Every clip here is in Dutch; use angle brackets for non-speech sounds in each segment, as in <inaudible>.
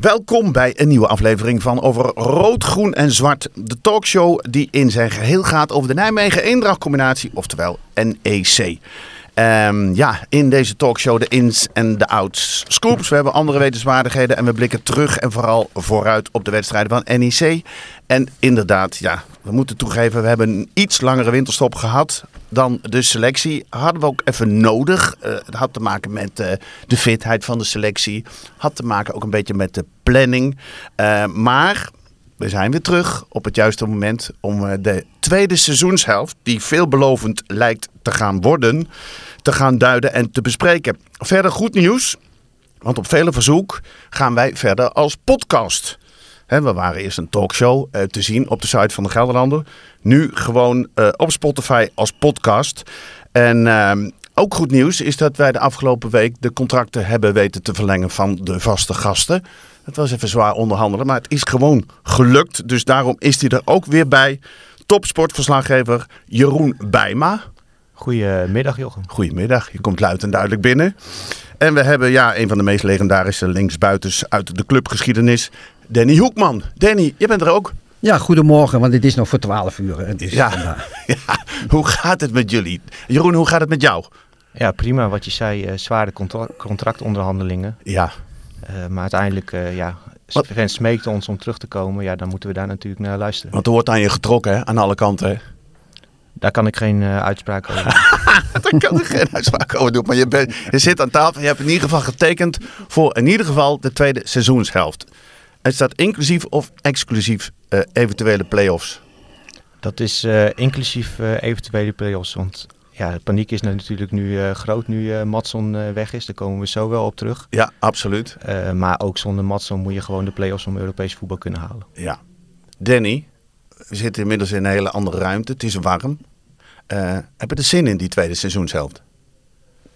Welkom bij een nieuwe aflevering van Over Rood, Groen en Zwart. De talkshow die in zijn geheel gaat over de Nijmegen-Eendracht combinatie, oftewel NEC. Um, ja, in deze talkshow de ins en de outs. Scoops, we hebben andere wetenswaardigheden en we blikken terug en vooral vooruit op de wedstrijden van NEC. En inderdaad, ja, we moeten toegeven, we hebben een iets langere winterstop gehad dan de selectie. Hadden we ook even nodig. Uh, had te maken met uh, de fitheid van de selectie. Had te maken ook een beetje met de planning. Uh, maar we zijn weer terug op het juiste moment om de tweede seizoenshelft, die veelbelovend lijkt te gaan worden, te gaan duiden en te bespreken. Verder goed nieuws, want op vele verzoek gaan wij verder als podcast. He, we waren eerst een talkshow uh, te zien op de site van de Gelderlander. Nu gewoon uh, op Spotify als podcast. En uh, ook goed nieuws is dat wij de afgelopen week de contracten hebben weten te verlengen van de vaste gasten. Het was even zwaar onderhandelen, maar het is gewoon gelukt. Dus daarom is hij er ook weer bij. Topsportverslaggever Jeroen Bijma. Goedemiddag Jochem. Goedemiddag, je komt luid en duidelijk binnen. En we hebben ja, een van de meest legendarische linksbuitens uit de clubgeschiedenis, Danny Hoekman. Danny, je bent er ook. Ja, goedemorgen, want het is nog voor 12 uur. Het is, ja. <laughs> ja. hoe gaat het met jullie? Jeroen, hoe gaat het met jou? Ja, prima. Wat je zei, uh, zware contract contractonderhandelingen. Ja. Uh, maar uiteindelijk, uh, ja, Sven smeekte ons om terug te komen. Ja, dan moeten we daar natuurlijk naar luisteren. Want er wordt aan je getrokken, hè? aan alle kanten. Hè? Daar kan ik geen uh, uitspraak over doen. <laughs> Daar kan ik geen uitspraak over doen. Maar je, bent, je zit aan tafel. Je hebt in ieder geval getekend voor in ieder geval de tweede seizoenshelft. Is dat inclusief of exclusief uh, eventuele play-offs? Dat is uh, inclusief uh, eventuele play-offs. Want ja, de paniek is natuurlijk nu groot nu Matson weg is. Daar komen we zo wel op terug. Ja, absoluut. maar ook zonder Matson moet je gewoon de play-offs om Europees voetbal kunnen halen. Ja. Danny, we zitten inmiddels in een hele andere ruimte. Het is warm. heb je er zin in die tweede seizoenshelft?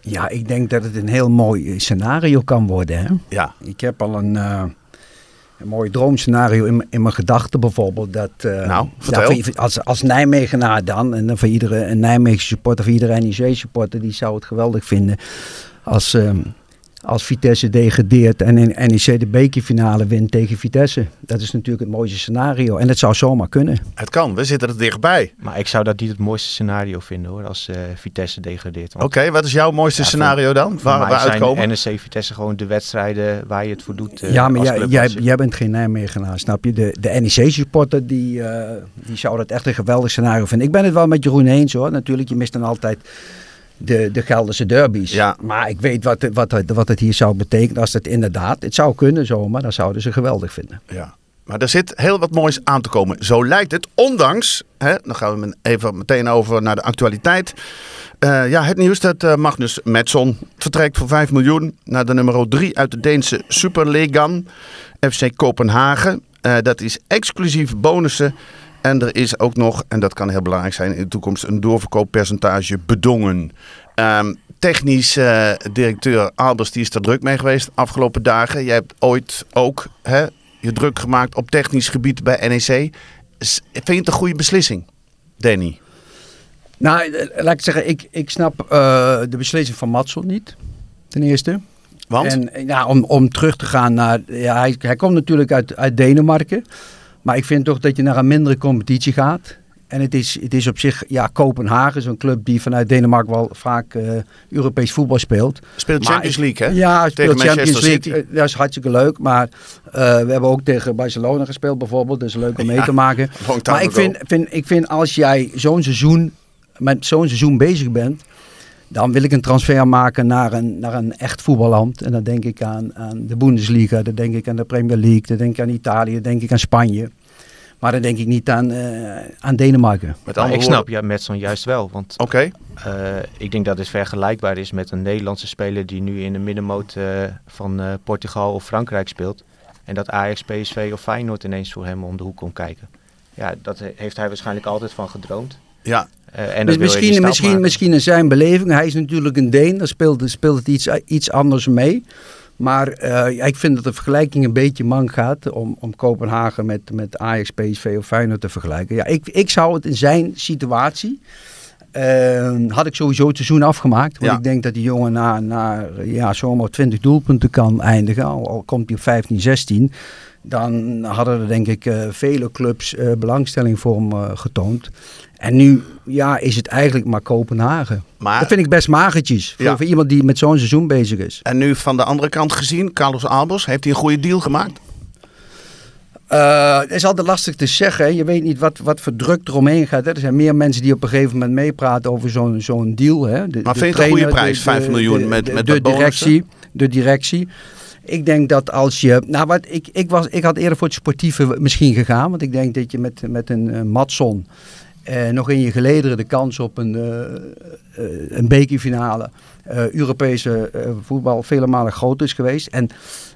Ja, ik denk dat het een heel mooi scenario kan worden. Hè? Ja. Ik heb al een een mooi droomscenario in, in mijn gedachten bijvoorbeeld. Dat, uh, nou, ja, als, als Nijmegenaar dan, en dan voor iedere een Nijmegen supporter, voor iedere NEC supporter, die zou het geweldig vinden als, uh, als Vitesse degradeert en in NEC de bekerfinale wint tegen Vitesse. Dat is natuurlijk het mooiste scenario. En het zou zomaar kunnen. Het kan, we zitten er dichtbij. Maar ik zou dat niet het mooiste scenario vinden hoor, als uh, Vitesse degradeert. Oké, okay, wat is jouw mooiste ja, scenario dan? Waar we uitkomen? NEC Vitesse gewoon de wedstrijden waar je het voor doet. Uh, ja, maar jij, jij, jij, bent geen Nijmegenaar, snap je? De, de NEC supporter die, uh, die zou dat echt een geweldig scenario vinden. Ik ben het wel met Jeroen eens hoor. Natuurlijk, je mist dan altijd de, de Gelderse derbies. Ja. Maar ik weet wat, wat, wat het hier zou betekenen als het inderdaad, het zou kunnen zomaar, dan zouden ze geweldig vinden. Ja. Maar er zit heel wat moois aan te komen. Zo lijkt het. Ondanks, hè, dan gaan we even meteen over naar de actualiteit. Uh, ja, het nieuws dat uh, Magnus Metson vertrekt voor 5 miljoen naar de nummer 3 uit de Deense Superligan, FC Kopenhagen. Uh, dat is exclusief bonussen. En er is ook nog, en dat kan heel belangrijk zijn in de toekomst, een doorverkooppercentage bedongen. Um, technisch uh, directeur Albers die is er druk mee geweest de afgelopen dagen. Jij hebt ooit ook hè, je druk gemaakt op technisch gebied bij NEC. Vind je het een goede beslissing, Danny? Nou, laat ik zeggen, ik, ik snap uh, de beslissing van Matson niet, ten eerste. Want? En, ja, om, om terug te gaan naar, ja, hij, hij komt natuurlijk uit, uit Denemarken. Maar ik vind toch dat je naar een mindere competitie gaat. En het is, het is op zich, ja, Kopenhagen, zo'n club die vanuit Denemarken wel vaak uh, Europees voetbal speelt. Speelt Champions League, hè? Ja, speelt tegen Champions League. City. Dat is hartstikke leuk. Maar uh, we hebben ook tegen Barcelona gespeeld bijvoorbeeld. Dus leuk om mee Ja, te maken. <laughs> Maar ik vind, vind, ik vind als jij zo'n seizoen, met zo'n seizoen bezig bent. Dan wil ik een transfer maken naar een, naar een echt voetballand. En dan denk ik aan, aan de Bundesliga, dan denk ik aan de Premier League, dan denk ik aan Italië, dan denk ik aan Spanje. Maar dan denk ik niet aan, uh, aan Denemarken. Met ik snap ja, Metson juist wel. Want okay. uh, ik denk dat het vergelijkbaar is met een Nederlandse speler die nu in de middenmoot uh, van Portugal of Frankrijk speelt. En dat Ajax, PSV of Feyenoord ineens voor hem om de hoek komt kijken. Ja, dat heeft hij waarschijnlijk altijd van gedroomd. Ja. en dus misschien, misschien, misschien in zijn beleving. Hij is natuurlijk een Deen. Dan speelt, speelt het iets, iets anders mee. Maar uh, ik vind dat de vergelijking een beetje man gaat om, om Kopenhagen met, met Ajax, PSV of Feyenoord te vergelijken. Ja, ik, ik zou het in zijn situatie uh, had ik sowieso het seizoen afgemaakt. Want ik denk dat die jongen na, na ja, zomaar 20 doelpunten kan eindigen. Al, al komt hij op 15, 16 dan hadden er denk ik uh, vele clubs uh, belangstelling voor hem uh, getoond. En nu ja, is het eigenlijk maar Kopenhagen. Maar, dat vind ik best magertjes voor, ja. voor iemand die met zo'n seizoen bezig is. En nu van de andere kant gezien, Carlos Albers, heeft hij een goede deal gemaakt? het is altijd lastig te zeggen. Je weet niet wat, wat voor druk eromheen gaat. Hè. Er zijn meer mensen die op een gegeven moment meepraten over zo'n zo'n deal. Hè. De, maar vind je een goede prijs, 5 miljoen met, met de, directie, de directie. Ik denk dat als je. Nou, wat, ik, ik, was, ik had eerder voor het sportieve misschien gegaan. Want ik denk dat je met, met een uh, Matson. Uh, nog in je gelederen de kans op een, uh, een bekerfinale. Europese voetbal vele malen groter is geweest. En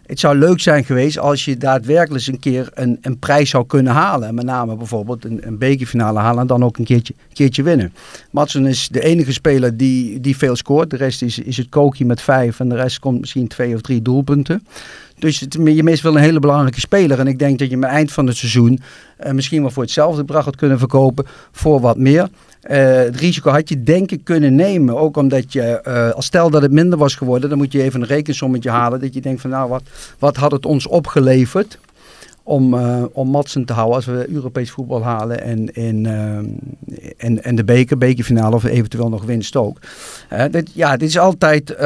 het zou leuk zijn geweest als je daadwerkelijk eens een keer een, een prijs zou kunnen halen. Met name bijvoorbeeld een, een bekerfinale halen en dan ook een keertje, keertje winnen. Matson is de enige speler die, die veel scoort. De rest is, is het kookje met vijf en de rest komt misschien twee of drie doelpunten. Dus het, je meest wel een hele belangrijke speler. En ik denk dat je met eind van het seizoen uh, misschien wel voor hetzelfde bedrag had kunnen verkopen voor wat meer. Uh, het risico had je denk ik kunnen nemen. Ook omdat je, uh, als stel dat het minder was geworden, dan moet je even een rekensommetje halen. Dat je denkt van nou, wat, wat had het ons opgeleverd? Om, uh, om Matsen te houden als we Europees voetbal halen en, en, uh, en, en de beker, bekerfinale of eventueel nog winst ook. Uh, dit, ja, dit is altijd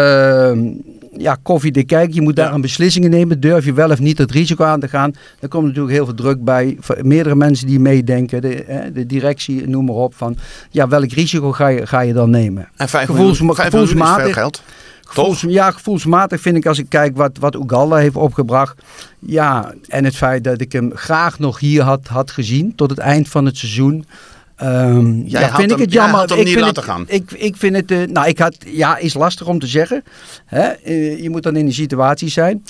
ja, koffie de kijk. Je moet daar een beslissingen nemen. Durf je wel of niet het risico aan te gaan. Er komt natuurlijk heel veel druk bij. Meerdere mensen die meedenken. De, de directie, noem maar op. Van, ja, welk risico ga je, ga je dan nemen? En 5 Gevoels, miljoen, 5 miljoen is veel geld. Gevoels, ja, gevoelsmatig vind ik als ik kijk wat, wat Ugalda heeft opgebracht. Ja, en het feit dat ik hem graag nog hier had, had gezien tot het eind van het seizoen. Um, ja, vind ik het jammer. ik niet laten gaan. Ik, ik vind het, uh, nou, ik had, ja, is lastig om te zeggen. Hè? Uh, je moet dan in die situatie zijn.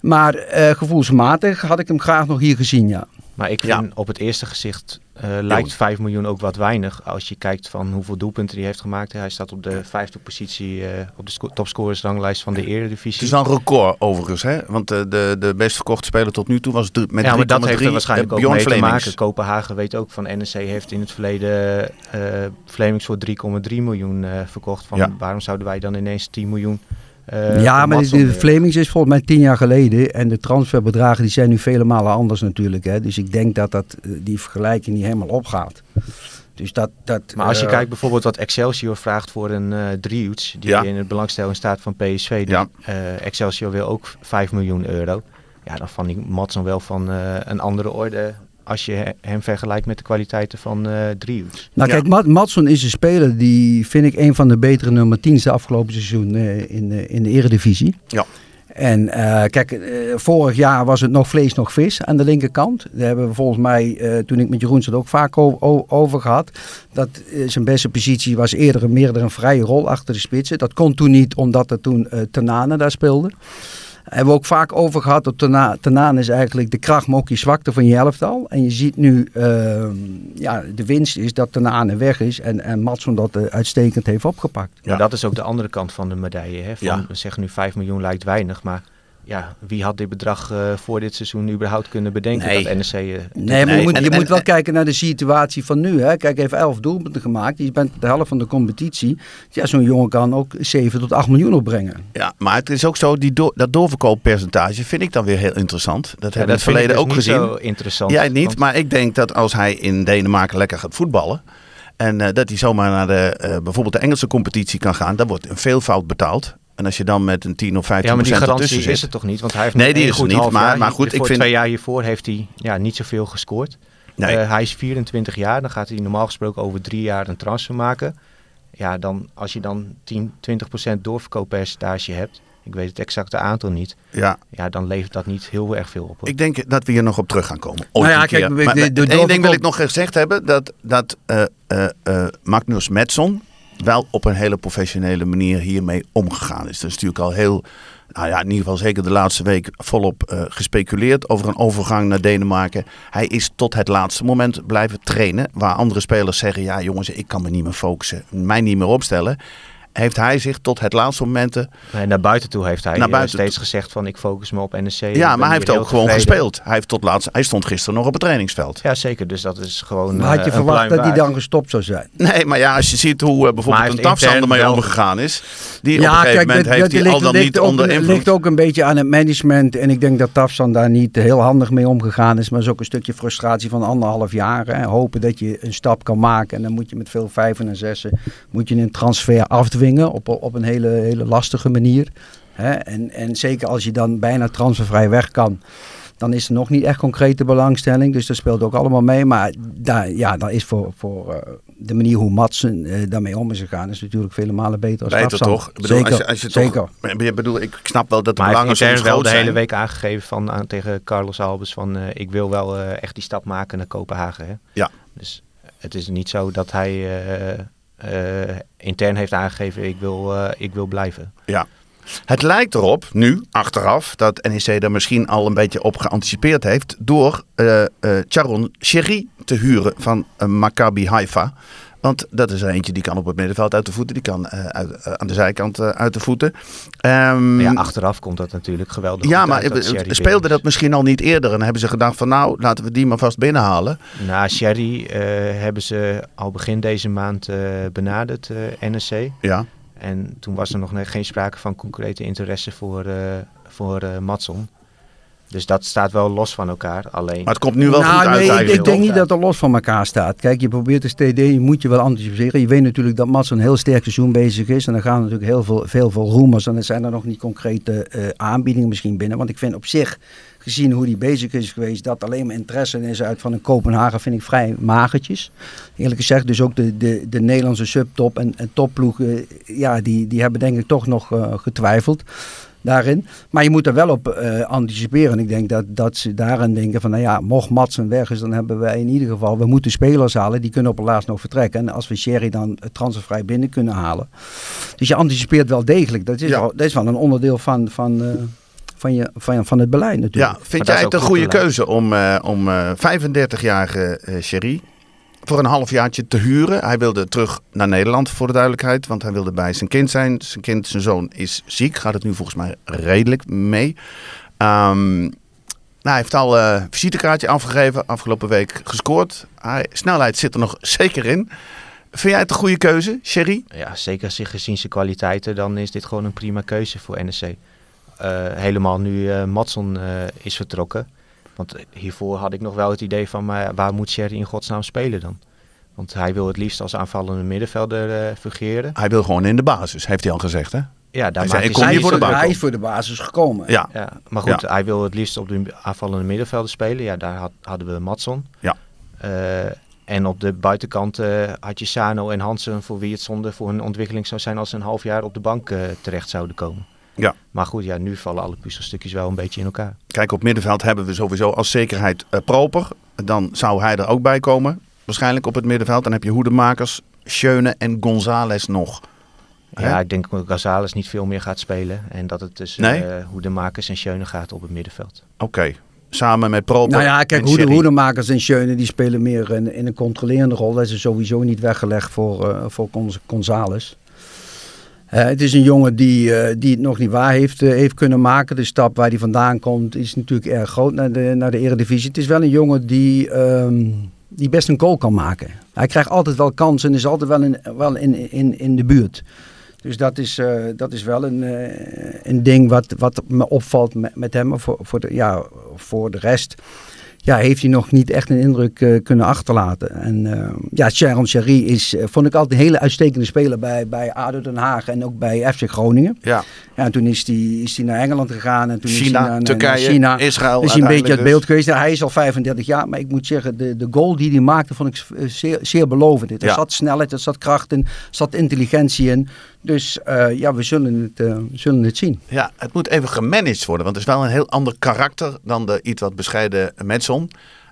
Maar uh, gevoelsmatig had ik hem graag nog hier gezien, ja. Maar ik vind op het eerste gezicht uh, lijkt 5 miljoen ook wat weinig. Als je kijkt van hoeveel doelpunten hij heeft gemaakt. Hij staat op de vijfde positie uh, op de topscorersranglijst van de Eredivisie. Het is een record overigens. Hè? Want uh, de, de best verkochte speler tot nu toe was met Ja, maar dat heeft er waarschijnlijk ook mee te maken. Kopenhagen weet ook van NEC heeft in het verleden Flemings voor 3,3 miljoen verkocht. Van, ja. Waarom zouden wij dan ineens 10 miljoen uh, ja, maar de, de Flemings is volgens mij tien jaar geleden. En de transferbedragen die zijn nu vele malen anders natuurlijk. Hè. Dus ik denk dat, dat eh, die vergelijking niet helemaal opgaat. Dus dat, dat, maar als je uh, kijkt bijvoorbeeld wat Excelsior vraagt voor een uh, die ja. in het belangstelling staat van PSV. Die, ja. uh, Excelsior wil ook 5 miljoen euro. Ja, dan vond ik Matson wel van een andere orde als je hem vergelijkt met de kwaliteiten van uh. Nou kijk, Mat Matson is een speler die vind ik een van de betere nummer 10's de afgelopen seizoen uh, in, de, in de eredivisie. Ja. En uh, kijk, vorig jaar was het nog vlees, nog vis aan de linkerkant. Daar hebben we volgens mij, toen ik met Jeroen zat, ook vaak over gehad. Dat zijn beste positie was eerder meer een vrije rol achter de spitsen. Dat kon toen niet, omdat er toen Tanane daar speelde hebben we ook vaak over gehad. Dat Tanaan is eigenlijk de kracht, maar ook je zwakte van je elftal. En je ziet nu, uh, ja, de winst is dat Tanaan weg is. En, en Matson dat uh, uitstekend heeft opgepakt. Ja, dat is ook de andere kant van de medaille. Hè? Van, ja. We zeggen nu 5 miljoen lijkt weinig, maar ja, wie had dit bedrag uh, voor dit seizoen überhaupt kunnen bedenken nee. dat NEC... Uh, nee, maar je moet, en, je en, moet wel en, kijken naar de situatie van nu. Hè. Kijk, heeft 11 doelpunten gemaakt. Je bent de helft van de competitie. Ja, zo'n jongen kan ook 7 tot 8 miljoen opbrengen. Ja, maar het is ook zo, die do dat doorverkooppercentage vind ik dan weer heel interessant. Dat ja, hebben we in het verleden dus ook gezien. Zo interessant. Jij niet, want... maar ik denk dat als hij in Denemarken lekker gaat voetballen... En uh, dat hij zomaar naar de, uh, bijvoorbeeld de Engelse competitie kan gaan. Dan wordt een veelvoud betaald. En als je dan met een 10 of 15% ja, maar die garantie is het toch niet? Want hij heeft nee, die is het niet. Maar, maar goed, ik vind... twee jaar hiervoor heeft hij ja, niet zoveel gescoord. Nee. Uh, hij is 24 jaar. Dan gaat hij normaal gesproken over drie jaar een transfer maken. Ja, dan, als je dan 10, 20 procent doorverkooppercentage hebt. Ik weet het exacte aantal niet. Ja. ja, dan levert dat niet heel erg veel op. Hoor. Ik denk dat we hier nog op terug gaan komen. Ooit nou ja, kijk, maar, de, de, één ding wil ik nog gezegd hebben. Dat, dat uh, uh, Magnus Metson wel op een hele professionele manier hiermee omgegaan is. Dat is natuurlijk al heel, nou ja, in ieder geval zeker de laatste week volop uh, gespeculeerd over een overgang naar Denemarken. Hij is tot het laatste moment blijven trainen, waar andere spelers zeggen, ja jongens, ik kan me niet meer focussen, mij niet meer opstellen. Heeft hij zich tot het laatste momenten... Nee, naar buiten toe heeft hij Naar eh, buiten steeds gezegd van ik focus me op NEC. Ja, maar hij heeft ook gewoon tevreden. gespeeld. Hij, heeft tot laatst, hij stond gisteren nog op het trainingsveld. Ja, zeker. Dus dat is gewoon Maar had eh, je een verwacht dat hij dan gestopt zou zijn? Nee, maar ja, als je ziet hoe eh, bijvoorbeeld een Tafsan ermee omgegaan is. Die op een gegeven moment dat- heeft dat hij al dan ligt niet ook, onder invloed. ligt ook een beetje aan het management. En ik denk dat Tafsan daar niet heel handig mee omgegaan is. Maar is ook een stukje frustratie van anderhalf jaar. Hè. Hopen dat je een stap kan maken. En dan moet je met veel vijven en zessen moet je een transfer afdwingen op, op een hele, hele lastige manier. Hè. En, en zeker als je dan bijna transfervrij weg kan. Dan is er nog niet echt concrete belangstelling. Dus dat speelt ook allemaal mee. Maar daar, ja, dat is voor, voor eh, de manier hoe Matsen eh, daarmee om is gegaan... is natuurlijk vele malen beter als Beter toch? Ik bedoel, zeker, als je, als je zeker. Toch, ik bedoel, ik snap wel dat de Maar belangen intern wel de zijn. hele week aangegeven van, aan, tegen Carlos Albers van eh, ik wil wel eh, echt die stap maken naar Kopenhagen. Hè? Ja. Dus het is niet zo dat hij intern heeft aangegeven ik wil, eh, ik wil blijven. Ja. Het lijkt erop, nu, achteraf, dat NEC er misschien al een beetje op geanticipeerd heeft door eh eh Charon Sherry te huren van eh, Maccabi Haifa. Want dat is er eentje die kan op het middenveld uit de voeten, die kan eh, uit, eh, aan de zijkant eh, uit de voeten. Ehm, ja, achteraf komt dat natuurlijk geweldig ja, maar uit dat Sherry speelde dat misschien al niet eerder en hebben ze gedacht van nou, laten we die maar vast binnenhalen. Na Sherry eh, hebben ze al begin deze maand benaderd, NEC. Ja, En toen was er nog geen sprake van concrete interesse voor, voor Matson. Dus dat staat wel los van elkaar. Alleen, maar het komt nu wel nou, goed uit nee, ik, ik denk niet dat het los van elkaar staat. Kijk, je probeert de TD, je moet je wel anticiperen. Je weet natuurlijk dat Mats een heel sterk seizoen bezig is. En dan gaan natuurlijk heel veel, veel, veel roemers. En dan zijn er nog niet concrete eh, aanbiedingen misschien binnen. Want ik vind op zich, gezien hoe die bezig is geweest, dat alleen maar interesse is uit van een Kopenhagen, vind ik vrij magertjes. Eerlijk gezegd, dus ook de, de, de Nederlandse subtop en, en topploegen, ja, die, die hebben denk ik toch nog eh, getwijfeld daarin. Maar je moet er wel op eh, anticiperen. En ik denk dat, dat ze daarin denken van, nou ja, mocht Matsen weg is, dan hebben wij in ieder geval, we moeten spelers halen, die kunnen op het laatst nog vertrekken. En als we Sherry dan transfervrij binnen kunnen halen. Dus je anticipeert wel degelijk. Dat is, Ja. wel, dat is wel een onderdeel van, van, eh, van, je, van, van het beleid natuurlijk. Ja, vind jij het een goed goede beleid. keuze om, eh, om eh 35-jarige eh Sherry voor een halfjaartje te huren? Hij wilde terug naar Nederland voor de duidelijkheid, want hij wilde bij zijn kind zijn. Zijn kind, zijn zoon is ziek, gaat het nu volgens mij redelijk mee. Ehm, nou, hij heeft al een visitekaartje afgegeven, afgelopen week gescoord. Hij, snelheid zit er nog <laughs> zeker in. Vind jij het een goede keuze, Sherry? ja, zeker gezien zijn kwaliteiten, dan is dit gewoon een prima keuze voor NEC. Eh, helemaal nu eh Matson eh, is vertrokken. Want hiervoor had ik nog wel het idee van, maar waar moet Sherry in godsnaam spelen dan? Want hij wil het liefst als aanvallende middenvelder eh fungeren. Hij wil gewoon in de basis, heeft hij al gezegd, hè? Ja, daar Hij zei, maakt ik kom hij voor de. Hij is voor de basis gekomen. Ja, Ja, maar goed, hij wil het liefst op de aanvallende middenvelden spelen. Ja, daar had, hadden we Matson. Ja. Eh, en op de buitenkant eh, had je Sano en Hansen, voor wie het zonde voor hun ontwikkeling zou zijn als ze een half jaar op de bank eh, terecht zouden komen. Ja. Maar goed, ja, nu vallen alle puzzelstukjes wel een beetje in elkaar. Kijk, op middenveld hebben we sowieso als zekerheid eh, Proper. Dan zou hij er ook bij komen. Waarschijnlijk op het middenveld. Dan heb je Hoedemakers, Schöne en González nog. Hè? Ja, ik denk dat González niet veel meer gaat spelen. En dat het tussen Nee? eh Hoedemakers en Schöne gaat op het middenveld. Oké. Samen met Proper Nou ja, kijk, hoe de hoedemakers en Schöne die spelen meer in, in een controlerende rol. Dat is sowieso niet weggelegd voor, eh voor Gonz- Gonzales. Eh, het is een jongen die, eh, die het nog niet waar heeft, eh, heeft kunnen maken. De stap waar hij vandaan komt is natuurlijk erg groot naar de, naar de eredivisie. Het is wel een jongen die, ehm, die best een goal kan maken. Hij krijgt altijd wel kansen en is altijd wel in, wel in, in, in de buurt. Dus dat is, dat is wel een, een ding wat, wat me opvalt met, met hem. Voor, voor, de, ja, voor de rest ja, heeft hij nog niet echt een indruk eh, kunnen achterlaten. En eh, ja, Sharon Sherry is, eh, vond ik altijd een hele uitstekende speler bij, bij ADO Den Haag en ook bij FC Groningen. Ja, Ja, en toen is hij is die naar Engeland gegaan en toen is China, hij naar, naar Turkije, China. Israël. is hij een beetje uit uiteindelijk beeld dus. geweest. Hij is al 35 jaar, maar ik moet zeggen, de, de goal die hij maakte vond ik zeer, zeer belovend. Er Ja. zat snelheid, er zat kracht in, er zat intelligentie in. Dus ja, we zullen het, zullen het zien. Ja, het moet even gemanaged worden. Want het is wel een heel ander karakter dan de iets wat bescheiden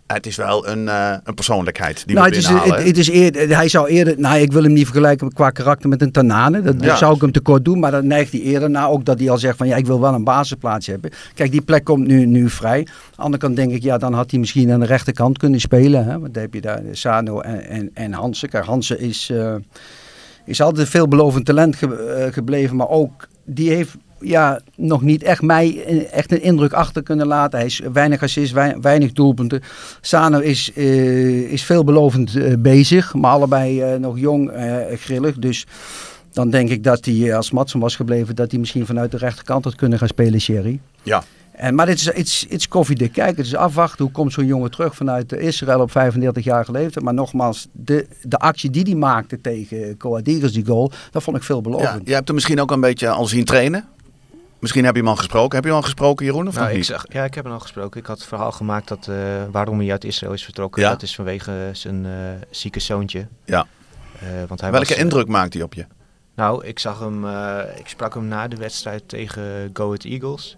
Het is wel een, eh, een persoonlijkheid die nou, we het is, het, het is eerder, hij zou eerder, nou, ik wil hem niet vergelijken qua karakter met een Tanane. Dat, Ja. zou ik hem tekort doen, maar dan neigt hij eerder naar ook dat hij al zegt van ja, ik wil wel een basisplaats hebben. Kijk, die plek komt nu, nu vrij. Aan de andere kant denk ik, ja, dan had hij misschien aan de rechterkant kunnen spelen. Hè? Want dan heb je daar Sano en, en, en Hansen. Kijk, Hansen is, eh, is altijd veelbelovend talent gebleven. Maar ook, die heeft ja, nog niet echt mij echt een indruk achter kunnen laten. Hij is weinig assist, weinig doelpunten. Sano is, uh, is veelbelovend bezig, maar allebei nog jong, grillig. Dus dan denk ik dat hij, als Matson was gebleven, dat hij misschien vanuit de rechterkant had kunnen gaan spelen, Sherry. Ja. En, maar het is, het is, koffiedik kijken. Het is afwachten. Hoe komt zo'n jongen terug vanuit Israël op 35 jaar leeftijd. Maar nogmaals, de, de actie die hij maakte tegen Coadigas, die goal, dat vond ik veelbelovend. Ja, je hebt hem misschien ook een beetje al zien trainen. Misschien heb je hem al gesproken. Heb je hem al gesproken, Jeroen? Of nou, ik zag, ja, ik heb hem al gesproken. Ik had het verhaal gemaakt dat uh, waarom hij uit Israël is vertrokken. Ja? Dat is vanwege zijn uh, zieke zoontje. Ja. Uh, want hij Welke indruk maakt hij op je? Nou, ik zag hem, ik sprak hem na de wedstrijd tegen Go Ahead Eagles.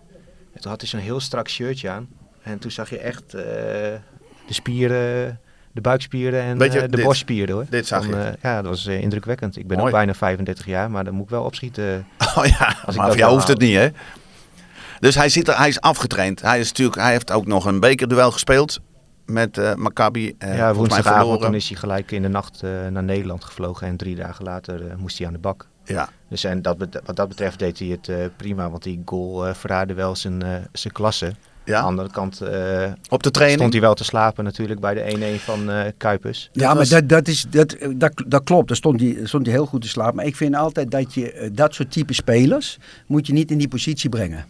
En toen had hij zo'n heel strak shirtje aan. En toen zag je echt de spieren de buikspieren en uh, de borstspieren hoor. Dit zag je. Uh, ja, dat was uh, indrukwekkend. Ik ben ook bijna 35 jaar, maar dan moet ik wel opschieten. <laughs> Oh ja, als maar voor jou hoeft het niet hè? Dus hij, zit er, hij is afgetraind. Hij, is natuurlijk, hij heeft ook nog een bekerduel gespeeld met uh, Maccabi. Uh, ja, woensdagavond toen is hij gelijk in de nacht naar Nederland gevlogen. En drie dagen later moest hij aan de bak. Ja. Dus en dat, wat dat betreft deed hij het prima. Want die goal verraadde wel zijn, zijn klasse. Ja. Aan de andere kant uh, op de training stond hij wel te slapen natuurlijk bij de 1-1 van uh, Kuipers. Ja, maar dat, dat, is, dat, dat, dat klopt. Daar stond hij, stond hij heel goed te slapen. Maar ik vind altijd dat je eh, dat soort type spelers moet je niet in die positie brengen.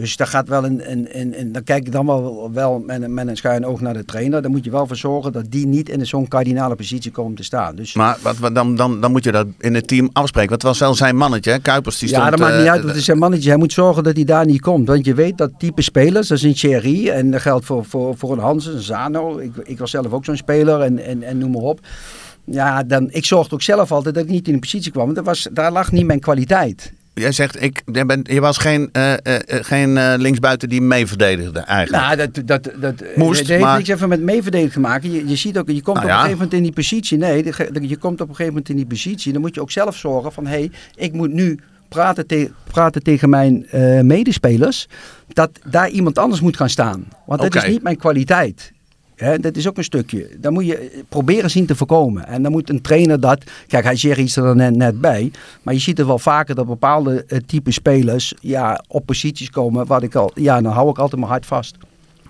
Dus daar gaat wel een, een, een, een, dan kijk ik dan wel, wel met, met een schuin oog naar de trainer. Dan moet je wel voor zorgen dat die niet in zo'n kardinale positie komt te staan. Dus, maar wat, wat, dan, dan, dan moet je dat in het team afspreken. Want het was wel zijn mannetje, hè? Kuipers die stond... Ja, dat maakt niet uit, wat het is zijn mannetje. Hij moet zorgen dat hij daar niet komt. Want je weet dat type spelers, dat is een Thierry en dat geldt voor, voor, voor een Hansen, een Zano. Ik, ik was zelf ook zo'n speler en, en, en noem maar op. Ja, dan, ik zorgde ook zelf altijd dat ik niet in de positie kwam. Want dat was, daar lag niet mijn kwaliteit. Jij zegt, ik, je was geen, uh, uh, geen uh, linksbuiten die mee verdedigde eigenlijk. Nou, dat, dat, dat, Moest, dat heeft maar... niks even met meeverdedigen te maken. Je, je ziet ook, je komt nou, op een gegeven moment in die positie. Nee, je komt op een gegeven moment in die positie. Dan moet je ook zelf zorgen van, hé, hey, ik moet nu praten, te, praten tegen mijn medespelers. Dat daar iemand anders moet gaan staan. Want dat is niet mijn kwaliteit. Dat is ook een stukje. Dan moet je proberen zien te voorkomen. En dan moet een trainer dat. Kijk, hij zegt iets er net, net bij. Maar je ziet het wel vaker dat bepaalde uh, type spelers ja, op posities komen. Wat ik al. Ja, dan hou ik altijd mijn hart vast.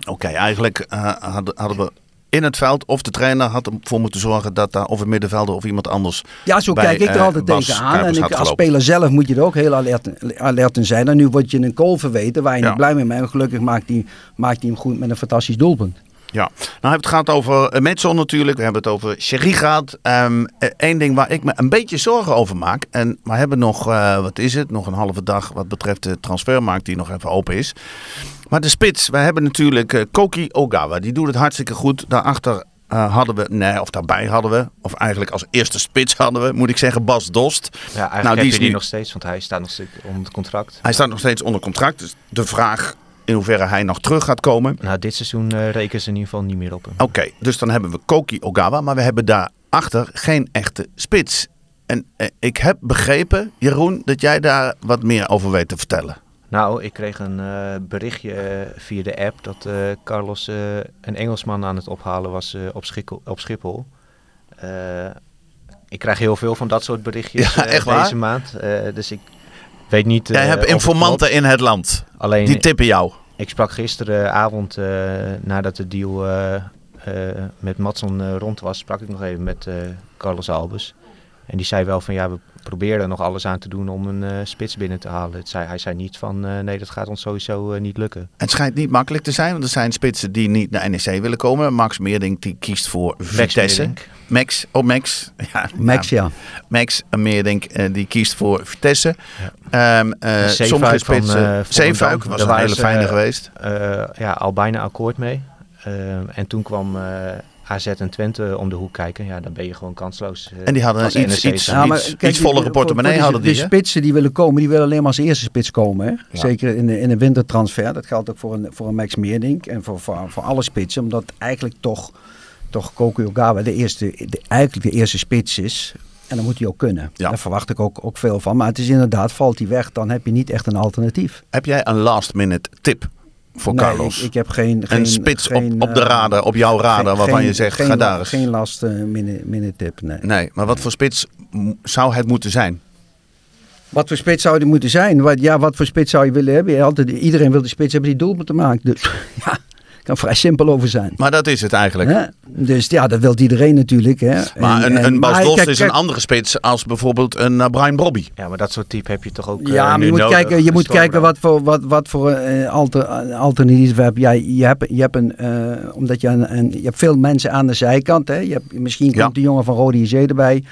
Oké, eigenlijk uh, hadden, hadden we in het veld of de trainer had ervoor moeten zorgen dat daar of een middenvelder of iemand anders. Ja, zo kijk ik er altijd uh, tegenaan. En ik, als speler zelf moet je er ook heel alert, alert in zijn. En nu word je een kool verweten waar je niet blij mee bent. Gelukkig maakt hij, maakt hij hem goed met een fantastisch doelpunt. Ja, nou het gehad over uh, Metson natuurlijk. We hebben het over Sherry gehad. Eén ehm, ding waar ik me een beetje zorgen over maak. En we hebben nog, uh, wat is het, nog een halve dag wat betreft de transfermarkt die nog even open is. Maar de spits, we hebben natuurlijk uh, Koki Ogawa. Die doet het hartstikke goed. Daarachter hadden we, nee, of daarbij hadden we, of eigenlijk als eerste spits hadden we, moet ik zeggen, Bas Dost. Ja, eigenlijk nou, die is die nog steeds, want hij staat nog steeds onder contract. Hij staat nog steeds onder contract. Dus de vraag in hoeverre hij nog terug gaat komen. Nou, dit seizoen uh, rekenen ze in ieder geval niet meer op Oké, dus dan hebben we Koki Ogawa, maar we hebben daarachter geen echte spits. En eh, ik heb begrepen, Jeroen, dat jij daar wat meer over weet te vertellen. Nou, ik kreeg een uh, berichtje via de app dat Carlos een Engelsman aan het ophalen was op, Schiphol. Op Schiphol. ik krijg heel veel van dat soort berichtjes ja, deze maand. dus ik weet niet... Jij hebt informanten in het land. Alleen, die tippen jou. Ik sprak gisteravond, uh, nadat de deal uh, uh, met Matson rond was, sprak ik nog even met Carlos Albers. En die zei wel van ja, we proberen er nog alles aan te doen om een spits binnen te halen. Het zei, hij zei niet van nee, dat gaat ons sowieso niet lukken. Het schijnt niet makkelijk te zijn, want er zijn spitsen die niet naar NEC willen komen. Max Meerdink die kiest voor Vitesse. Max, oh Max. <laughs> Ja, Max, ja. Max Meerdink die kiest voor Vitesse. Ja. Um, uh, sommige spitsen. Uh, Zeefuik was een hele fijne uh, geweest. ja, al bijna akkoord mee. en toen kwam AZ en Twente om de hoek kijken. Ja, dan ben je gewoon kansloos. en die hadden iets, iets, iets, ja, maar, kijk, iets vollere portemonnee hadden die. De spitsen die willen komen, die willen alleen maar als eerste spits komen. Hè? Ja. Zeker in de, in een wintertransfer. Dat geldt ook voor een, voor een Max Meerdink en voor, voor, voor alle spitsen. Omdat eigenlijk toch, toch Koku Ogawa de eerste, de, eigenlijk de eerste spits is. En dan moet hij ook kunnen. Ja. Daar verwacht ik ook, ook veel van. Maar het is inderdaad, valt hij weg, dan heb je niet echt een alternatief. Heb jij een last minute tip voor nee, Carlos? Ik, ik, heb geen, geen een spits op, op de eh, radar, op jouw radar, waarvan je zegt, ga daar eens. Geen last uh, minute, minute tip, nee. Nee, maar wat voor spits zou het moeten zijn? Wat voor spits zou die moeten zijn? Wat, ja, wat voor spits zou je willen hebben? Altijd, iedereen wil de spits hebben die doelpunten maakt. Dus <laughs> ja, kan vrij simpel over zijn. Maar dat is het eigenlijk. Hè? Dus ja, dat wil iedereen natuurlijk. Hè? Maar en, een, een Bas Dost is een andere spits als bijvoorbeeld een uh, Brian Brobby. Ja, maar dat soort type heb je toch ook Ja, uh, maar je moet kijken, je moet kijken wat voor, wat, wat voor uh, alter, alternatief hebben. Ja, je hebt, je hebt een, omdat je een, een, je hebt veel mensen aan de zijkant. Hè? Je hebt, misschien komt ja. de jongen van Rode JC erbij.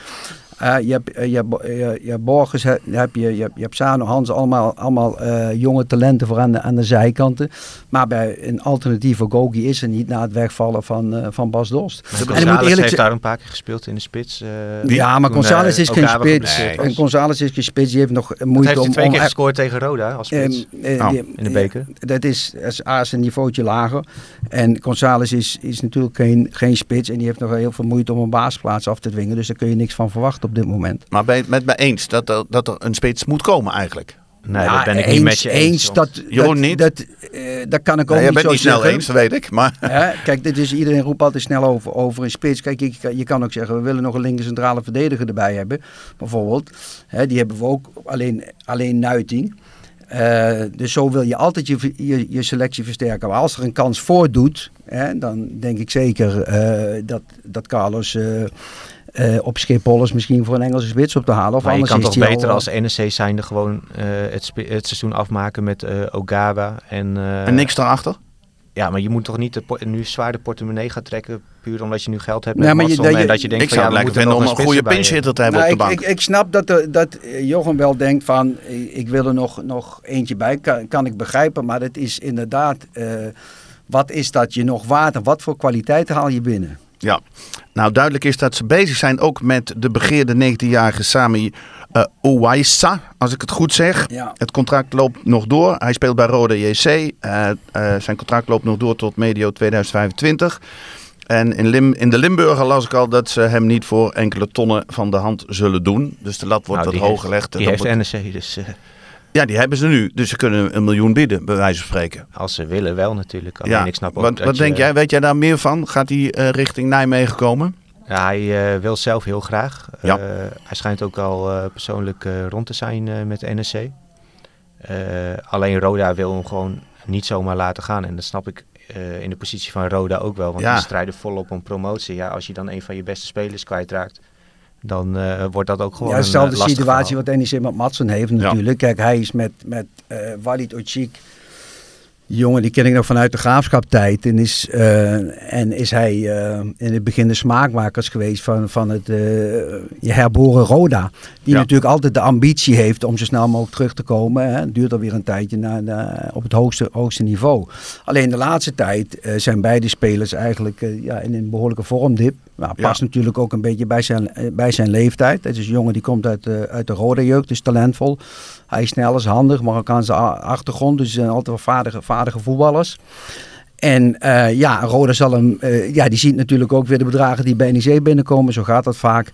Uh, je, hebt, uh, je, hebt, je, je hebt Borges, je hebt, je, je, hebt, je hebt Sano, Hans, allemaal, allemaal uh, jonge talenten voor aan de, aan de zijkanten. Maar bij een alternatieve Gogi is er niet na het wegvallen van, van Bas Dost. En ik moet eerlijk heeft daar een paar keer gespeeld in de spits. ja, maar González is geen spits. Nee, en González is geen spits, die heeft nog moeite heeft om... twee om, keer gescoord tegen Roda als spits. oh. in de beker. dat is, is A is een niveautje lager. En González is, is natuurlijk geen, geen spits en die heeft nog heel veel moeite om een baasplaats af te dwingen. Dus daar kun je niks van verwachten op dit moment. Maar ben je het met me eens dat er, dat er een spits moet komen eigenlijk? Nee, ja, dat ben ik eens, niet met je eens. eens dat, Jeroen niet? Dat, uh, dat kan ik ook nee, niet zo niet snel zeggen. eens, dat weet ik. Maar... <laughs> Ja, kijk, dit is, iedereen roept altijd snel over, over een spits. Kijk, je, je kan ook zeggen, we willen nog een linker centrale verdediger erbij hebben. Bijvoorbeeld. Hè, die hebben we ook, alleen, alleen Nuiting. Uh, dus zo wil je altijd je, je, je, selectie versterken. Maar als er een kans voordoet, hè, dan denk ik zeker uh, dat, dat Carlos... Uh, op Schiphol is misschien voor een Engelse spits op te halen. Of maar anders je kan is toch beter al, als NEC zijnde gewoon het, het, seizoen afmaken met Ogawa en... en niks daarachter? Ja, maar je moet toch niet de, nu zwaar de portemonnee gaan trekken puur omdat je nu geld hebt met nee, maar je, dat je, en dat je denkt ik van, zou ja, het lekker vinden om een goede pinchhitter te hebben nou, op de ik, bank. Ik, ik snap dat, er, dat Jochem wel denkt van ik wil er nog, nog eentje bij, kan, kan ik begrijpen. Maar het is inderdaad, uh, wat is dat je nog waard en wat voor kwaliteit haal je binnen? Ja, nou duidelijk is dat ze bezig zijn ook met de begeerde 19-jarige Sami uh, Ouaissa, als ik het goed zeg. Ja. Het contract loopt nog door. Hij speelt bij Rode JC. Uh, uh, zijn contract loopt nog door tot medio 2025. En in, Lim, in de Limburger las ik al dat ze hem niet voor enkele tonnen van de hand zullen doen. Dus de lat wordt nou, wat hoog gelegd. Die heeft wordt... NEC dus... Ja, die hebben ze nu. Dus ze kunnen een miljoen bieden, bij wijze van spreken. Als ze willen wel natuurlijk. Alleen ja. ik snap ook wat wat denk jij? Weet jij daar meer van? Gaat hij uh, richting Nijmegen komen? Ja, hij uh, wil zelf heel graag. Ja. Uh, hij schijnt ook al persoonlijk rond te zijn met NSC. alleen Roda wil hem gewoon niet zomaar laten gaan. En dat snap ik in de positie van Roda ook wel. Want Ja. die strijden volop om promotie. Ja, als je dan een van je beste spelers kwijtraakt, dan wordt dat ook gewoon Ja, een dezelfde lastig situatie verhaal. wat NEC met Matsen heeft natuurlijk. Kijk, hij is met, met uh, Walid Ochik. Jongen die ken ik nog vanuit de graafschaptijd. En is, uh, en is hij in het begin de smaakmakers geweest van, van het je herboren Roda. Die Ja. natuurlijk altijd de ambitie heeft om zo snel mogelijk terug te komen. Hè. Het duurt alweer een tijdje naar, naar- op het hoogste, hoogste niveau. Alleen de laatste tijd eh, zijn beide spelers eigenlijk eh, ja, in een behoorlijke vormdip. Nou, Ja. past natuurlijk ook een beetje bij zijn, eh, bij zijn leeftijd. Het is een jongen die komt uit, de uit de rode jeugd, is talentvol. Hij is snel, is handig, Marokkaanse achtergrond. Dus zijn altijd wel vaardige, vaardige voetballers. En eh, ja, Roda zal hem, eh, ja, die ziet natuurlijk ook weer de bedragen die bij NEC binnenkomen. Zo gaat dat vaak.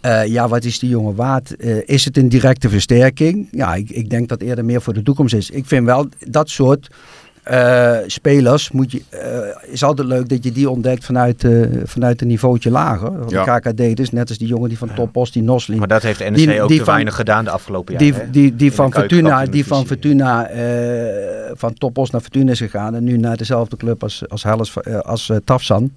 Eh, ja, wat is die jongen waard? Eh, is het een directe versterking? Ja, ik, ik denk dat eerder meer voor de toekomst is. Ik vind wel dat soort eh, spelers moet je, eh, is altijd leuk dat je die ontdekt vanuit, eh, vanuit een niveautje lager. Want Ja. De KKD dus, net als die jongen die van Topos, die Nosling. Maar dat heeft NEC Die- ook die te van- weinig gedaan de afgelopen jaren. Die, hè? die, die In van Fortuna, die van. Fortuna eh, van Topos naar Fortuna is gegaan en nu naar dezelfde club als, als, Helles, als eh, Tafsan.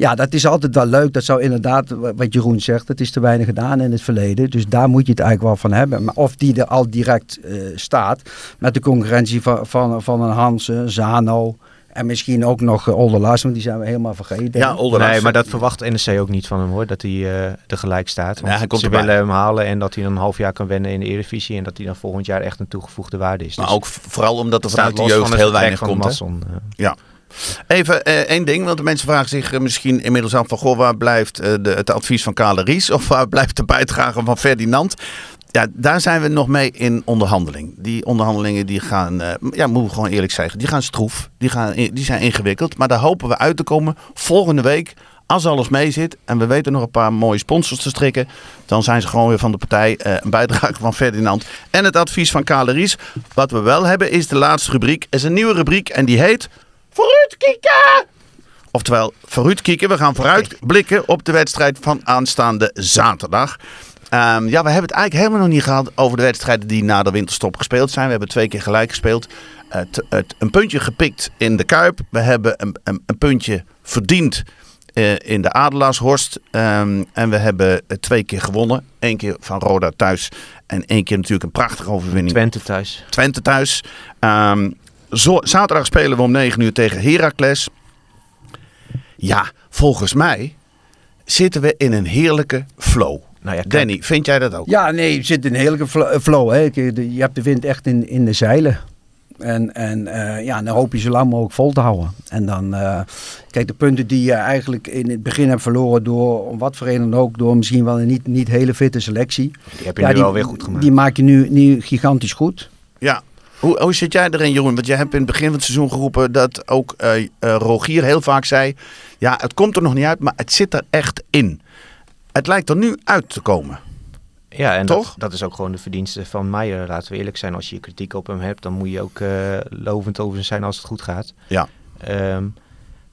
Ja, dat is altijd wel leuk. Dat zou inderdaad, wa- wat Jeroen zegt, het is te weinig gedaan in het verleden. Dus daar moet je het eigenlijk wel van hebben. Maar of die er al direct eh, staat, met de concurrentie van, van, van een Hansen, Zano en misschien ook nog uh, want die zijn we helemaal vergeten. Ja, Olderlars. Nee, maar dat verwacht NEC ook niet van hem hoor, dat hij eh er gelijk staat. Want Ja, hij komt ze erbij. willen hem halen en dat hij dan een half jaar kan wennen in de Eredivisie en dat hij dan volgend jaar echt een toegevoegde waarde is. Maar Dus ook vooral omdat er vanuit de jeugd heel weinig komt. eh. Even eh, één ding, want de mensen vragen zich eh, misschien inmiddels af van... Goh, waar blijft eh, de, het advies van Kale Ries of waar <laughs> blijft de bijdrage van Ferdinand? Ja, daar zijn we nog mee in onderhandeling. Die onderhandelingen die gaan, eh, ja, moeten we gewoon eerlijk zeggen, die gaan stroef. Die, gaan, die zijn ingewikkeld, maar daar hopen we uit te komen volgende week. Als alles mee zit en we weten nog een paar mooie sponsors te strikken, dan zijn ze gewoon weer van de partij een bijdrage van Ferdinand en het advies van Kale Ries. Wat we wel hebben is de laatste rubriek. Is een nieuwe rubriek en die heet Vooruitkieken! Oftewel, vooruitkieken. We gaan vooruit blikken op de wedstrijd van aanstaande zaterdag. Ehm, ja, we hebben het eigenlijk helemaal nog niet gehad over de wedstrijden die na de winterstop gespeeld zijn. We hebben twee keer gelijk gespeeld. Een puntje gepikt in de Kuip. We hebben een, een, een puntje verdiend uh, in de Adelaarshorst. Um, en we hebben twee keer gewonnen. Eén keer van Roda thuis. En één keer natuurlijk een prachtige overwinning. Twente thuis. Twente thuis. Um, zo, zaterdag spelen we om 9 uur tegen Heracles. Ja, volgens mij zitten we in een heerlijke flow. Nou ja, Danny, vind jij dat ook? Ja, nee, je zit in een heerlijke flow. Hè. Je hebt de wind echt in, in de zeilen. En, en uh, ja, dan hoop je zo lang mogelijk vol te houden. En dan, uh, kijk, de punten die je eigenlijk in het begin hebt verloren door, om wat voor reden ook, door misschien wel een niet, niet hele fitte selectie. Die heb je ja, nu alweer goed gemaakt. Die maak je nu, nu gigantisch goed. Ja, hoe, hoe zit jij erin, Jeroen? Want jij hebt in het begin van het seizoen geroepen dat ook uh, uh, Rogier heel vaak zei: Ja, het komt er nog niet uit, maar het zit er echt in. Het lijkt er nu uit te komen. Ja, en Toch? Dat, dat is ook gewoon de verdienste van Meijer. Laten we eerlijk zijn, als je kritiek op hem hebt, dan moet je ook uh, lovend over zijn als het goed gaat. Ja. Um,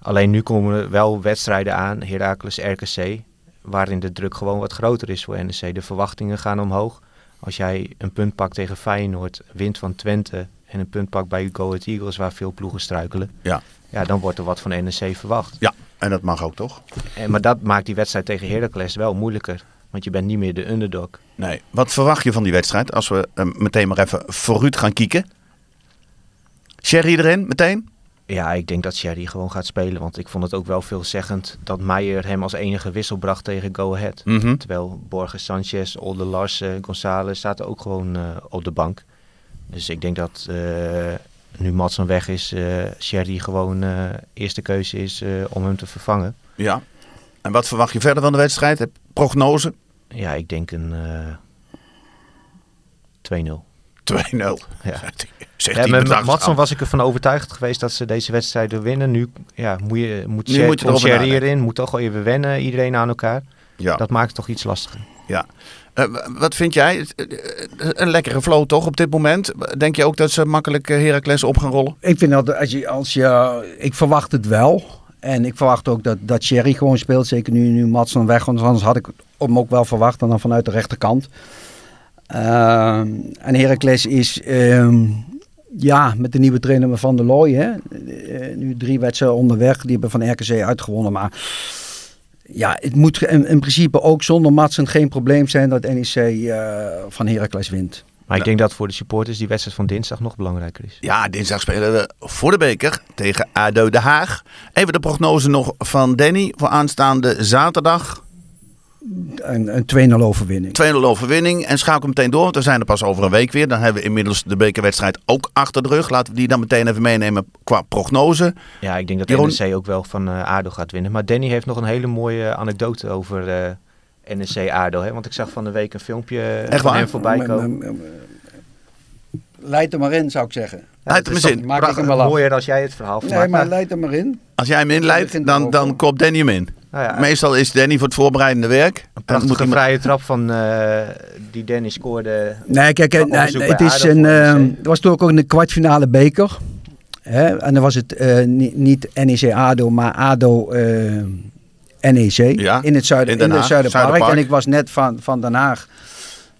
alleen nu komen er wel wedstrijden aan, Heracles, RKC, waarin de druk gewoon wat groter is voor NEC. De verwachtingen gaan omhoog. Als jij een punt pakt tegen Feyenoord, wint van Twente en een punt pakt bij Go Ahead Eagles, waar veel ploegen struikelen, ja. Ja, dan wordt er wat van NEC verwacht. Ja, en dat mag ook toch? En, maar dat maakt die wedstrijd tegen Heracles wel moeilijker. Want je bent niet meer de underdog. Nee. Wat verwacht je van die wedstrijd? Als we uh, meteen maar even vooruit gaan kieken. Sherry erin, meteen? Ja, ik denk dat Sherry gewoon gaat spelen. Want ik vond het ook wel veelzeggend dat Meijer hem als enige wissel bracht tegen Go Ahead. Mm -hmm. Terwijl Borges, Sanchez, Olde Larsen, González zaten ook gewoon uh, op de bank. Dus ik denk dat uh, nu Matson weg is, uh, Sherry gewoon eerste keuze is om hem te vervangen. Ja. En wat verwacht je verder van de wedstrijd? Heb prognose? Ja, ik denk een uh, 2-0. 2-0. Ja. <laughs> Zegt ja, met Matson was ik ervan overtuigd geweest dat ze deze wedstrijden winnen. Nu ja, moet je, moet nu moet je komt Sherry erin, moet toch wel even wennen, iedereen aan elkaar. Ja. Dat maakt het toch iets lastiger. Ja. Uh, wat vind jij? Een lekkere flow toch op dit moment? Denk je ook dat ze makkelijk Heracles op gaan rollen? Ik vind dat als je, als je, ik verwacht het wel. En ik verwacht ook dat, dat Sherry gewoon speelt. Zeker nu, nu Matson weg. Want anders had ik hem ook wel verwacht. En dan vanuit de rechterkant. Uh, en Heracles is... Uh, ja, met de nieuwe trainer Van der Looy. Hè. Uh, nu drie wedstrijden onderweg. Die hebben van RKC uitgewonnen. Maar ja, het moet in, in principe ook zonder Matsen geen probleem zijn dat NEC uh, van Heracles wint. Maar ik denk dat voor de supporters die wedstrijd van dinsdag nog belangrijker is. Ja, dinsdag spelen we voor de beker tegen ADO Den Haag. Even de prognose nog van Danny voor aanstaande zaterdag. Een, een 2-0 overwinning. 2-0 overwinning en schakel meteen door, want we zijn er pas over een week weer. Dan hebben we inmiddels de bekerwedstrijd ook achter de rug. Laten we die dan meteen even meenemen qua prognose. Ja, ik denk dat Jeroen... NEC ook wel van uh, ADO gaat winnen. Maar Danny heeft nog een hele mooie anekdote over... Uh, NEC ADO. Hè? Want ik zag van de week een filmpje Echt van waar? hem voorbij komen. Leid er maar in, zou ik zeggen. Ja, leid hem in. Maak ik hem wel af. Mooier als jij het verhaal Nee, maar, maar leid er maar in. Als jij hem inleidt, dan, dan koopt Danny hem in. Nou ja, Meestal is Danny voor het voorbereidende werk. Een prachtige iemand... vrije trap van uh, die Danny scoorde. Nee, kijk, nee, het is een. Uh, het was toen ook in de kwartfinale beker. Hè? En dan was het uh, niet, niet NEC ADO, maar ADO NEC. Ja, in het, zuiden, in, Den in het Zuiderpark. Zuiderpark. En ik was net van, van Den Haag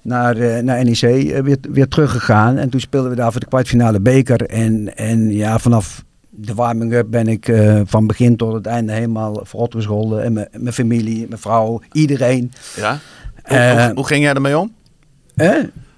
naar, uh, naar NEC uh, weer, weer teruggegaan. En toen speelden we daar voor de kwartfinale beker. En, en ja, vanaf de warming-up ben ik uh, van begin tot het einde helemaal verrot gescholden. En mijn familie, mijn vrouw, iedereen. Ja? Hoe, hoe, hoe ging jij ermee om? Eh?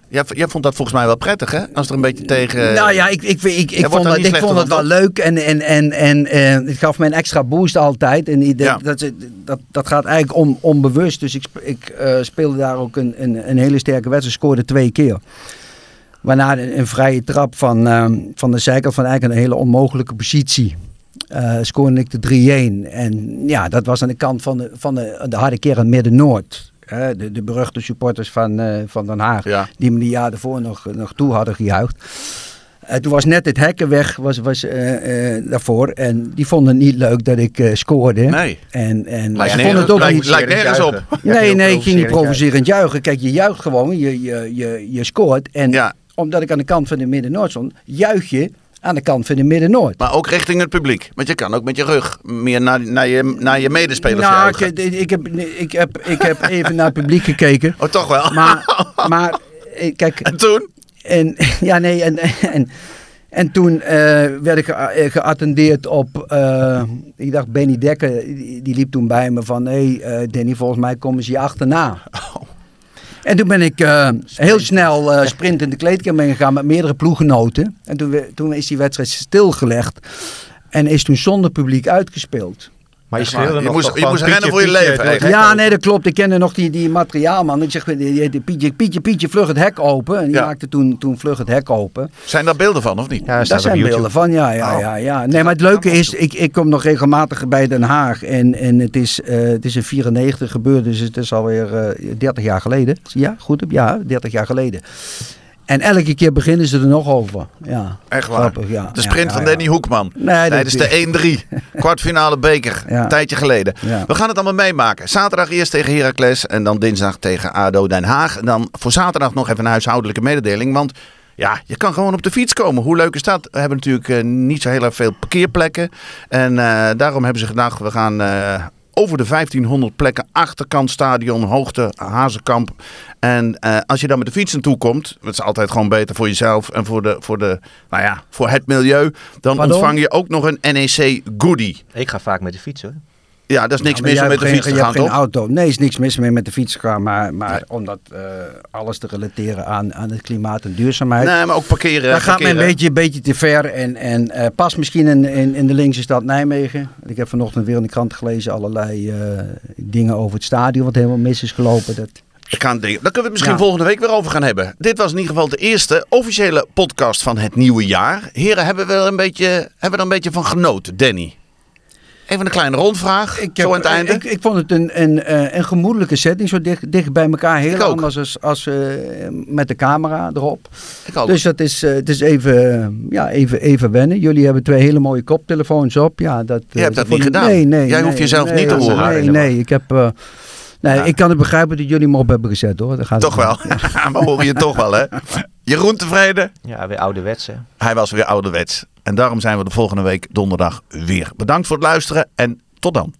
Jij, jij, vond dat volgens mij wel prettig, hè? Als er een beetje tegen... Nou ja, ik, ik, ik, ik, ik vond, dat, ik vond het wel leuk en, en, en, en uh, het gaf me een extra boost altijd. En dat, ja. dat, dat, dat gaat eigenlijk on, onbewust. Dus ik, ik uh, speelde daar ook een, een, een hele sterke wedstrijd, scoorde twee keer. Waarna een, een vrije trap van, uh, van de zijkant van eigenlijk een hele onmogelijke positie. Uh, scoorde ik de 3-1. En ja, dat was aan de kant van de, van de, de harde kern Midden-Noord. Uh, de, de beruchte supporters van, uh, van Den Haag. Ja. Die me die jaar ervoor nog, nog toe hadden gejuicht. Uh, toen was net het hekken weg was, was, daarvoor. En die vonden het niet leuk dat ik scoorde. Nee. En, en lijkt ze vonden het ook lijkt, niet... Lijkt nergens op. <laughs> Nee, nee, ik ging niet provocerend juichen. Kijk, je juicht gewoon. Je, je, je, je scoort. En ja. Omdat ik aan de kant van de Midden-Noord stond, juich je aan de kant van de Midden-Noord. Maar ook richting het publiek. Want je kan ook met je rug meer naar, naar, je, naar je medespelers Nou, ik, ik, heb, ik, heb, ik heb even naar het publiek gekeken. Oh, toch wel? Maar, <laughs> maar eh, kijk, En toen? En, <laughs> ja, nee, en, en, en toen eh, werd ik ge- eh, geattendeerd op, ik dacht Benny Dekker, die, die liep toen bij me van, hé hey, Danny, volgens mij komen ze je achterna. En toen ben ik eh, heel snel eh sprint in de kleedkamer gegaan met meerdere ploeggenoten. En toen, we- toen is die wedstrijd stilgelegd en is toen zonder publiek uitgespeeld. Maar je schreeuwde Je nog moest- je moest rennen voor je Pietje leven Ja, nee, dat klopt. Ik kende nog die, die materiaalman. Ik zeg, die, Pietje, Pietje, Pietje, vlug het hek open. En die Ja. maakte toen, toen vlug het hek open. Zijn daar beelden van, of niet? Ja, Daar zijn beelden van, ja, ja, Oh. ja, ja. Nee, maar het leuke is, ik, ik kom nog regelmatig bij Den Haag. En, en het, is, eh, het is in 94 gebeurd, dus het is alweer eh 30 jaar geleden. Ja, goed, ja, 30 jaar geleden. En elke keer beginnen ze er nog over. Ja, Echt waar. grappig, ja. De sprint ja, van. Danny Hoekman. Nee, Tijdens de 1-3. <laughs> Kwartfinale beker. Een tijdje geleden. We gaan het allemaal meemaken. Zaterdag eerst tegen Heracles. En dan dinsdag tegen ADO Den Haag. En dan voor zaterdag nog even een huishoudelijke mededeling. Want ja, je kan gewoon op de fiets komen. Hoe leuk is dat? We hebben natuurlijk eh, niet zo heel erg veel parkeerplekken. En eh, daarom hebben ze gedacht, we gaan... eh, over de 1500 plekken, achterkant stadion, hoogte, Hazenkamp. En eh, als je dan met de fiets naartoe komt, dat is altijd gewoon beter voor jezelf en voor, de, voor, de, nou ja, voor het milieu. Dan Pardon? ontvang je ook nog een NEC goodie. Ik ga vaak met de fiets hoor. Ja, dat is niks mis om jij met de fiets te je gaan, geen auto. Nee, is niks mis mee met de fiets gaan. Maar, maar om dat eh, alles te relateren aan, aan het klimaat en duurzaamheid. Nee, maar ook parkeren. Dat gaat me een beetje, een beetje te ver. En, en eh, pas misschien in, in, in de linkse stad Nijmegen. Ik heb vanochtend weer in de krant gelezen allerlei eh, dingen over het stadion. Wat helemaal mis is gelopen. Dat, Ik ga Daar kunnen we het misschien Ja. volgende week weer over gaan hebben. Dit was in ieder geval de eerste officiële podcast van het nieuwe jaar. Heren, hebben we er een beetje, hebben we er een beetje van genoten, Danny? Even een kleine rondvraag, ik, zo aan het einde. ik, ik vond het een, een, eh, een gemoedelijke setting. Zo dicht, dicht bij elkaar. Heel Ik ook. anders als, als eh, met de camera erop. Ik ook. Dus dat is, eh, het is even, ja, even, even wennen. Jullie hebben twee hele mooie koptelefoons op. Ja, dat, Je hebt dat niet gedaan. Nee, nee. Jij nee, hoeft jezelf nee, niet te horen. Nee, nee. Ik heb... eh, nee, Ja. ik kan het begrijpen dat jullie me op hebben gezet hoor. Dat gaat toch wel. <laughs> <laughs> we horen je toch wel, hè? Jeroen tevreden? Ja, weer ouderwets hè. Hij was weer ouderwets. En daarom zijn we de volgende week donderdag weer. Bedankt voor het luisteren en tot dan.